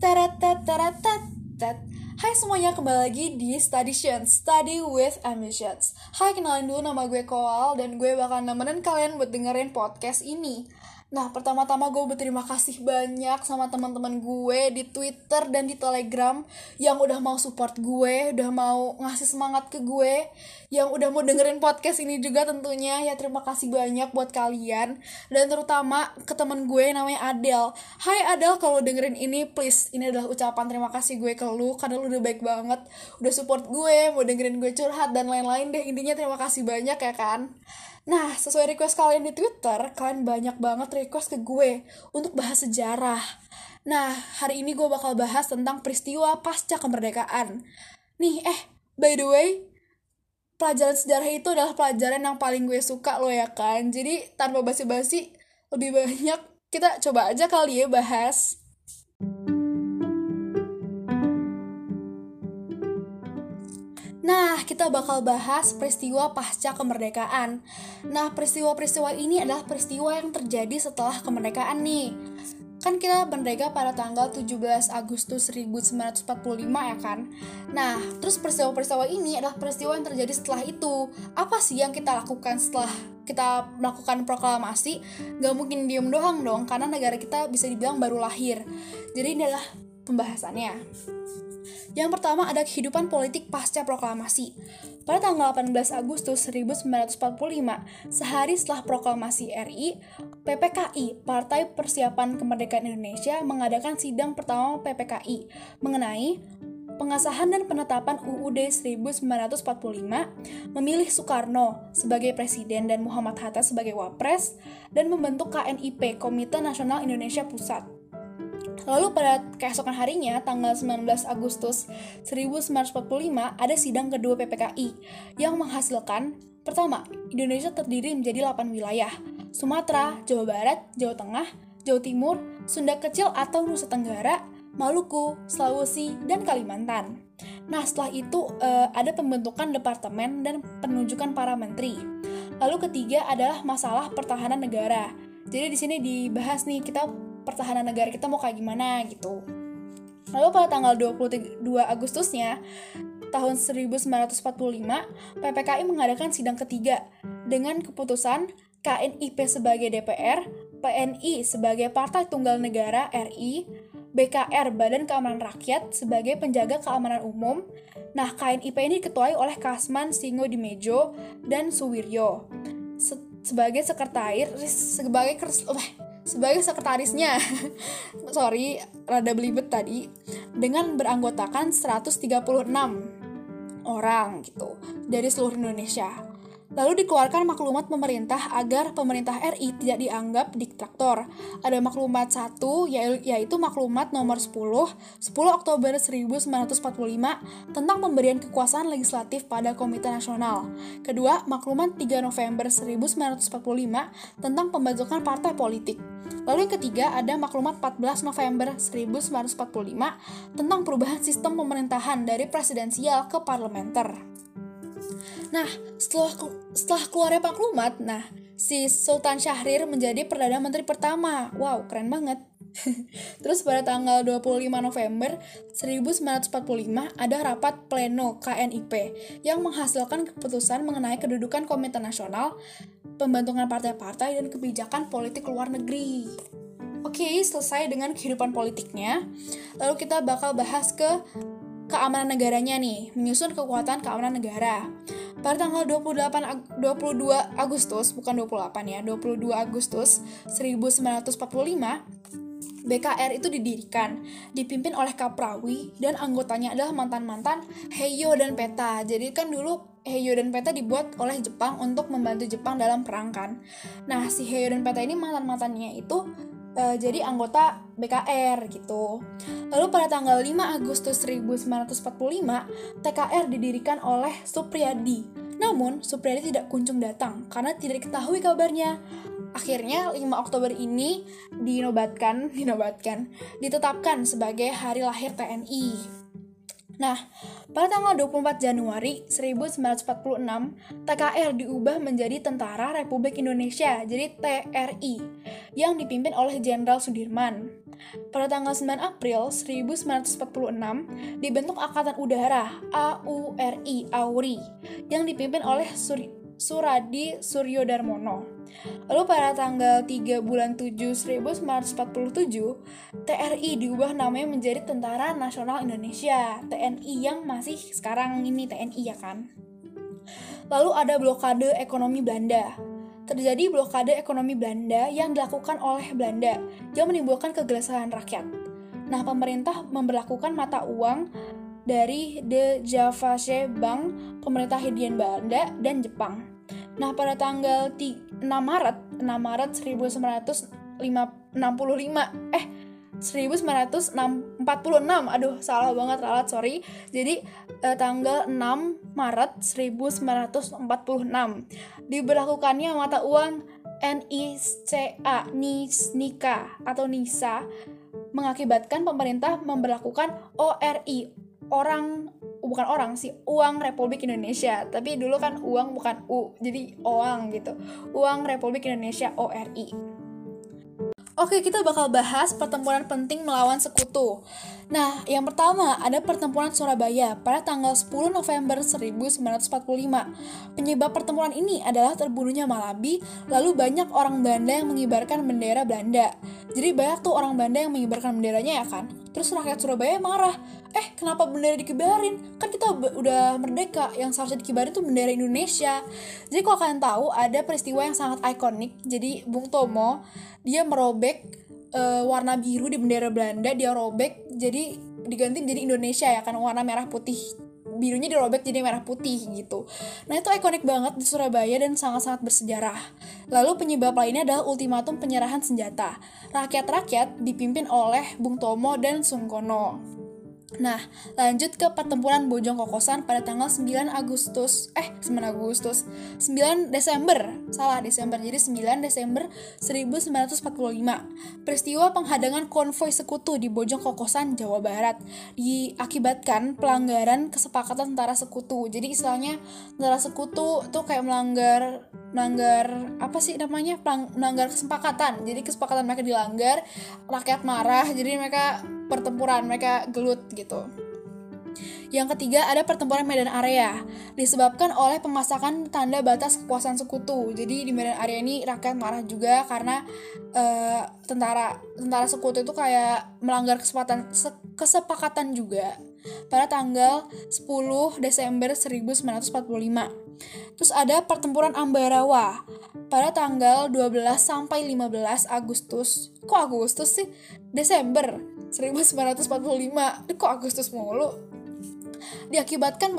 Teretet teretet tet. Hai semuanya, kembali lagi di Study Study with Ambitions. Hai, kenalin dulu nama gue Koal dan gue bakal nemenin kalian buat dengerin podcast ini. Nah, pertama-tama gue berterima kasih banyak sama teman-teman gue di Twitter dan di Telegram yang udah mau support gue, udah mau ngasih semangat ke gue, yang udah mau dengerin podcast ini juga tentunya. Ya terima kasih banyak buat kalian dan terutama ke temen gue namanya Adel. Hai Adel, kalau dengerin ini please ini adalah ucapan terima kasih gue ke lu karena lu udah baik banget, udah support gue, mau dengerin gue curhat dan lain-lain deh. Intinya terima kasih banyak ya kan. Nah, sesuai request kalian di Twitter, kalian banyak banget request ke gue untuk bahas sejarah. Nah, hari ini gue bakal bahas tentang peristiwa pasca kemerdekaan. Nih, eh, by the way, pelajaran sejarah itu adalah pelajaran yang paling gue suka loh ya kan. Jadi, tanpa basi-basi, lebih banyak kita coba aja kali ya bahas. Nah, kita bakal bahas peristiwa pasca kemerdekaan. Nah, peristiwa-peristiwa ini adalah peristiwa yang terjadi setelah kemerdekaan nih. Kan kita merdeka pada tanggal 17 Agustus 1945 ya kan? Nah, terus peristiwa-peristiwa ini adalah peristiwa yang terjadi setelah itu. Apa sih yang kita lakukan setelah kita melakukan proklamasi? Gak mungkin diem doang dong, karena negara kita bisa dibilang baru lahir. Jadi ini adalah pembahasannya. Yang pertama ada kehidupan politik pasca proklamasi. Pada tanggal 18 Agustus 1945, sehari setelah proklamasi RI, PPKI, Partai Persiapan Kemerdekaan Indonesia, mengadakan sidang pertama PPKI mengenai pengesahan dan penetapan UUD 1945 memilih Soekarno sebagai presiden dan Muhammad Hatta sebagai wapres dan membentuk KNIP Komite Nasional Indonesia Pusat. Lalu pada keesokan harinya, tanggal 19 Agustus 1945, ada sidang kedua PPKI yang menghasilkan Pertama, Indonesia terdiri menjadi 8 wilayah, Sumatera, Jawa Barat, Jawa Tengah, Jawa Timur, Sunda Kecil atau Nusa Tenggara, Maluku, Sulawesi, dan Kalimantan. Nah, setelah itu uh, ada pembentukan departemen dan penunjukan para menteri. Lalu ketiga adalah masalah pertahanan negara. Jadi di sini dibahas nih kita pertahanan negara kita mau kayak gimana gitu. Lalu pada tanggal 22 Agustusnya tahun 1945, PPKI mengadakan sidang ketiga dengan keputusan KNIP sebagai DPR, PNI sebagai Partai Tunggal Negara RI, BKR Badan Keamanan Rakyat sebagai penjaga keamanan umum. Nah, KNIP ini diketuai oleh Kasman Singo Dimejo dan Suwiryo sebagai sekretaris sebagai sebagai sekretarisnya sorry rada belibet tadi dengan beranggotakan 136 orang gitu dari seluruh Indonesia Lalu dikeluarkan maklumat pemerintah agar pemerintah RI tidak dianggap diktator. Ada maklumat satu, yaitu maklumat nomor 10, 10 Oktober 1945 tentang pemberian kekuasaan legislatif pada Komite Nasional. Kedua, maklumat 3 November 1945 tentang pembentukan partai politik. Lalu yang ketiga ada maklumat 14 November 1945 tentang perubahan sistem pemerintahan dari presidensial ke parlementer. Nah, setelah setelah keluarnya maklumat, nah si Sultan Syahrir menjadi perdana menteri pertama. Wow, keren banget. Terus pada tanggal 25 November 1945 ada rapat pleno KNIP yang menghasilkan keputusan mengenai kedudukan Komite Nasional, pembentukan partai-partai dan kebijakan politik luar negeri. Oke, selesai dengan kehidupan politiknya. Lalu kita bakal bahas ke keamanan negaranya nih, menyusun kekuatan keamanan negara. Pada tanggal 28 Ag 22 Agustus, bukan 28 ya, 22 Agustus 1945, BKR itu didirikan, dipimpin oleh Kaprawi dan anggotanya adalah mantan-mantan Heyo dan Peta. Jadi kan dulu Heyo dan Peta dibuat oleh Jepang untuk membantu Jepang dalam perang kan. Nah, si Heyo dan Peta ini mantan-mantannya itu uh, jadi anggota BKR gitu. Lalu pada tanggal 5 Agustus 1945, TKR didirikan oleh Supriyadi. Namun, Supriyadi tidak kunjung datang karena tidak diketahui kabarnya. Akhirnya 5 Oktober ini dinobatkan, dinobatkan, ditetapkan sebagai hari lahir TNI. Nah, pada tanggal 24 Januari 1946, TKR diubah menjadi Tentara Republik Indonesia, jadi TRI, yang dipimpin oleh Jenderal Sudirman. Pada tanggal 9 April 1946 dibentuk Angkatan Udara AURI yang dipimpin oleh Sur Suradi Suryo Darmono. Lalu pada tanggal 3 bulan 7 1947, TRI diubah namanya menjadi Tentara Nasional Indonesia, TNI yang masih sekarang ini TNI ya kan. Lalu ada blokade ekonomi Belanda. Terjadi blokade ekonomi Belanda yang dilakukan oleh Belanda yang menimbulkan kegelisahan rakyat. Nah, pemerintah memperlakukan mata uang dari De Javasche Bank, pemerintah Hindian Belanda, dan Jepang. Nah, pada tanggal 6 Maret, 6 Maret 1965, eh 1946, aduh salah banget ralat, sorry. Jadi eh, tanggal 6 Maret 1946 diberlakukannya mata uang NICA, NISA atau NISA mengakibatkan pemerintah memperlakukan ORI, orang bukan orang sih uang Republik Indonesia tapi dulu kan uang bukan u jadi uang gitu uang Republik Indonesia ORI Oke, kita bakal bahas pertempuran penting melawan sekutu. Nah, yang pertama ada pertempuran Surabaya pada tanggal 10 November 1945. Penyebab pertempuran ini adalah terbunuhnya Malabi, lalu banyak orang Belanda yang mengibarkan bendera Belanda. Jadi banyak tuh orang Belanda yang mengibarkan benderanya ya kan. Terus rakyat Surabaya marah, eh kenapa bendera dikibarin? Kan kita udah merdeka, yang seharusnya dikibarin tuh bendera Indonesia. Jadi kalau kalian tahu ada peristiwa yang sangat ikonik, jadi Bung Tomo dia merobek uh, warna biru di bendera Belanda dia robek jadi diganti jadi Indonesia ya kan warna merah putih birunya dirobek jadi merah putih gitu. Nah itu ikonik banget di Surabaya dan sangat-sangat bersejarah. Lalu penyebab lainnya adalah ultimatum penyerahan senjata. Rakyat-rakyat dipimpin oleh Bung Tomo dan Sungkono. Nah, lanjut ke pertempuran Bojong Kokosan pada tanggal 9 Agustus, eh 9 Agustus, 9 Desember, salah Desember, jadi 9 Desember 1945. Peristiwa penghadangan konvoi sekutu di Bojong Kokosan, Jawa Barat diakibatkan pelanggaran kesepakatan tentara sekutu. Jadi istilahnya tentara sekutu tuh kayak melanggar melanggar apa sih namanya? Melanggar kesepakatan. Jadi kesepakatan mereka dilanggar rakyat marah. Jadi mereka pertempuran mereka gelut gitu yang ketiga ada pertempuran medan area disebabkan oleh pemasakan tanda batas kekuasaan sekutu. Jadi di medan area ini rakyat marah juga karena uh, tentara tentara sekutu itu kayak melanggar kesepakatan kesepakatan juga pada tanggal 10 Desember 1945. Terus ada pertempuran Ambarawa pada tanggal 12 sampai 15 Agustus. Kok Agustus sih? Desember 1945. Kok Agustus mulu? diakibatkan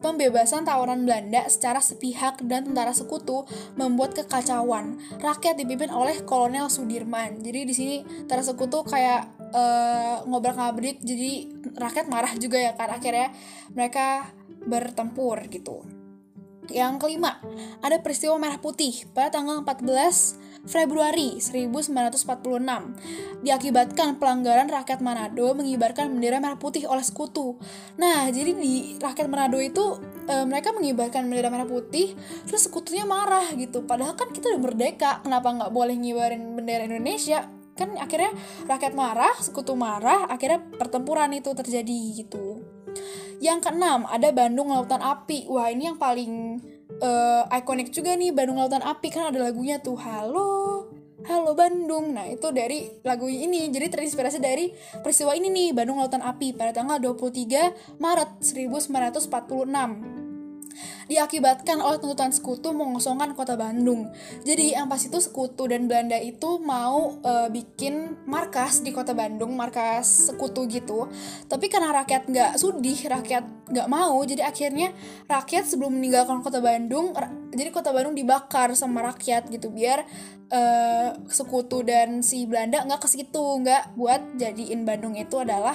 pembebasan tawanan Belanda secara sepihak dan tentara sekutu membuat kekacauan. Rakyat dipimpin oleh Kolonel Sudirman. Jadi di sini tentara sekutu kayak uh, ngobrak-ngabrik jadi rakyat marah juga ya kan akhirnya mereka bertempur gitu. Yang kelima, ada peristiwa merah putih pada tanggal 14 Februari 1946. Diakibatkan pelanggaran rakyat Manado mengibarkan bendera merah putih oleh sekutu. Nah, jadi di rakyat Manado itu e, mereka mengibarkan bendera merah putih, terus sekutunya marah gitu. Padahal kan kita udah merdeka, kenapa nggak boleh ngibarin bendera Indonesia? Kan akhirnya rakyat marah, sekutu marah, akhirnya pertempuran itu terjadi gitu. Yang keenam, ada Bandung Lautan Api. Wah, ini yang paling uh, ikonik juga nih Bandung Lautan Api kan ada lagunya tuh Halo Halo Bandung. Nah, itu dari lagu ini. Jadi terinspirasi dari peristiwa ini nih, Bandung Lautan Api pada tanggal 23 Maret 1946 diakibatkan oleh tuntutan sekutu mengosongkan kota Bandung. Jadi yang pas itu sekutu dan Belanda itu mau uh, bikin markas di kota Bandung, markas sekutu gitu. Tapi karena rakyat nggak sudih, rakyat nggak mau, jadi akhirnya rakyat sebelum meninggalkan kota Bandung, jadi kota Bandung dibakar sama rakyat gitu biar uh, sekutu dan si Belanda nggak ke situ, nggak buat jadiin Bandung itu adalah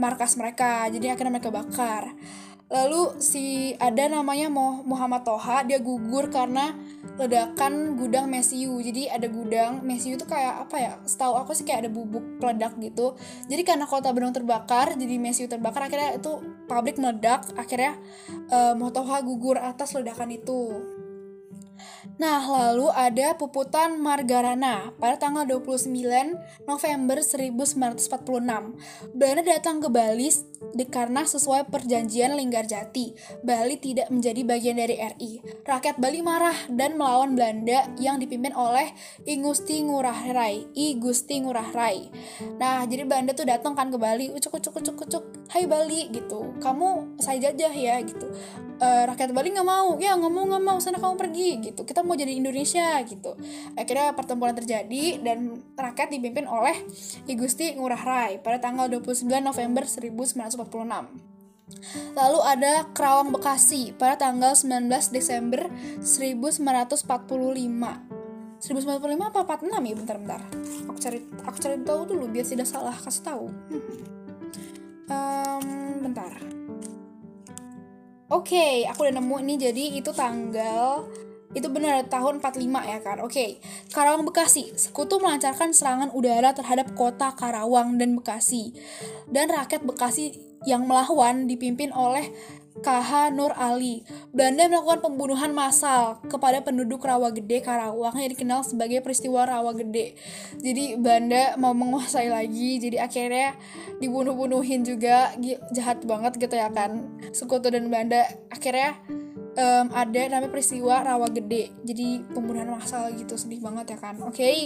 markas mereka. Jadi akhirnya mereka bakar. Lalu si ada namanya Muhammad Toha, dia gugur karena ledakan gudang mesiu. Jadi ada gudang mesiu itu kayak apa ya? Setahu aku sih kayak ada bubuk peledak gitu. Jadi karena kota Bandung terbakar, jadi mesiu terbakar akhirnya itu pabrik meledak, akhirnya uh, Toha gugur atas ledakan itu. Nah, lalu ada Puputan Margarana pada tanggal 29 November 1946. Belanda datang ke Bali karena sesuai perjanjian Linggarjati, Bali tidak menjadi bagian dari RI. Rakyat Bali marah dan melawan Belanda yang dipimpin oleh I Gusti Ngurah Rai. I Gusti Ngurah Rai. Nah, jadi Belanda tuh datang kan ke Bali, ucuk ucuk ucuk ucuk, hai Bali gitu. Kamu saya jajah ya gitu. Uh, rakyat Bali nggak mau, ya nggak mau nggak mau, sana kamu pergi gitu. Kita mau jadi Indonesia gitu. Akhirnya pertempuran terjadi dan rakyat dipimpin oleh I Gusti Ngurah Rai pada tanggal 29 November 1946. Lalu ada Kerawang Bekasi pada tanggal 19 Desember 1945. 1945 apa 46 ya bentar-bentar. Aku cari aku cari tahu dulu biar tidak salah kasih tahu. um, bentar. Oke, okay, aku udah nemu ini jadi itu tanggal itu benar tahun 45 ya kan. Oke. Okay. Karawang Bekasi. Sekutu melancarkan serangan udara terhadap kota Karawang dan Bekasi. Dan rakyat Bekasi yang melawan dipimpin oleh KH Nur Ali. Belanda melakukan pembunuhan massal kepada penduduk Rawa Gede Karawang yang dikenal sebagai peristiwa Rawa Gede. Jadi Belanda mau menguasai lagi, jadi akhirnya dibunuh-bunuhin juga, jahat banget gitu ya kan. Sekutu dan Belanda akhirnya um, ada namanya peristiwa rawa gede. Jadi pembunuhan massal gitu sedih banget ya kan. Oke. Okay.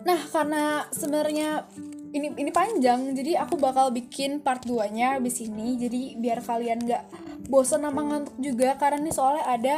nah karena sebenarnya ini ini panjang jadi aku bakal bikin part 2 nya abis ini. Jadi biar kalian nggak bosan sama ngantuk juga karena ini soalnya ada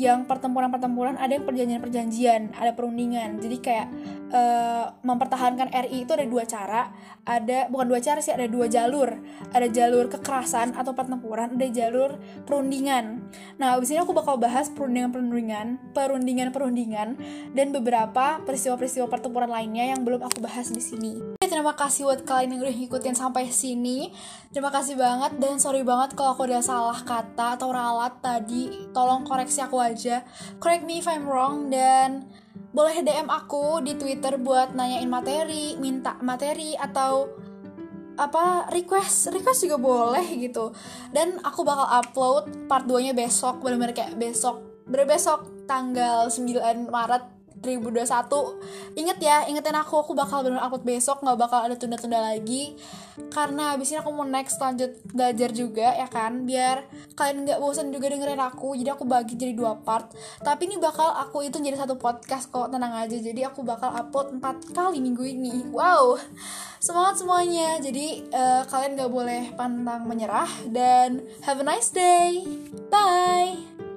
yang pertempuran-pertempuran ada yang perjanjian-perjanjian ada perundingan. Jadi kayak uh, mempertahankan RI itu ada dua cara. Ada bukan dua cara sih ada dua jalur. Ada jalur kekerasan atau pertempuran ada jalur perundingan. Nah abis ini aku bakal bahas perundingan-perundingan perundingan-perundingan dan beberapa peristiwa-peristiwa pertempuran lainnya yang belum aku bahas di sini. Terima kasih buat kalian yang udah ngikutin sampai sini. Terima kasih banget dan sorry banget kalau aku udah salah kata atau ralat tadi tolong koreksi aku aja. Correct me if I'm wrong dan boleh DM aku di Twitter buat nanyain materi minta materi atau apa request request juga boleh gitu. Dan aku bakal upload part 2 nya besok bener-bener kayak besok bener besok tanggal 9 Maret 2021 Ingat ya, ingetin aku, aku bakal bener upload besok Gak bakal ada tunda-tunda lagi. Karena abis ini aku mau next lanjut belajar juga ya kan? Biar kalian gak bosan juga dengerin aku Jadi aku bagi jadi dua part. Tapi ini bakal aku itu jadi satu podcast kok, tenang aja. Jadi aku bakal upload 4 kali minggu ini. Wow, semangat semuanya. Jadi uh, kalian gak boleh pantang menyerah Dan have a nice day. Bye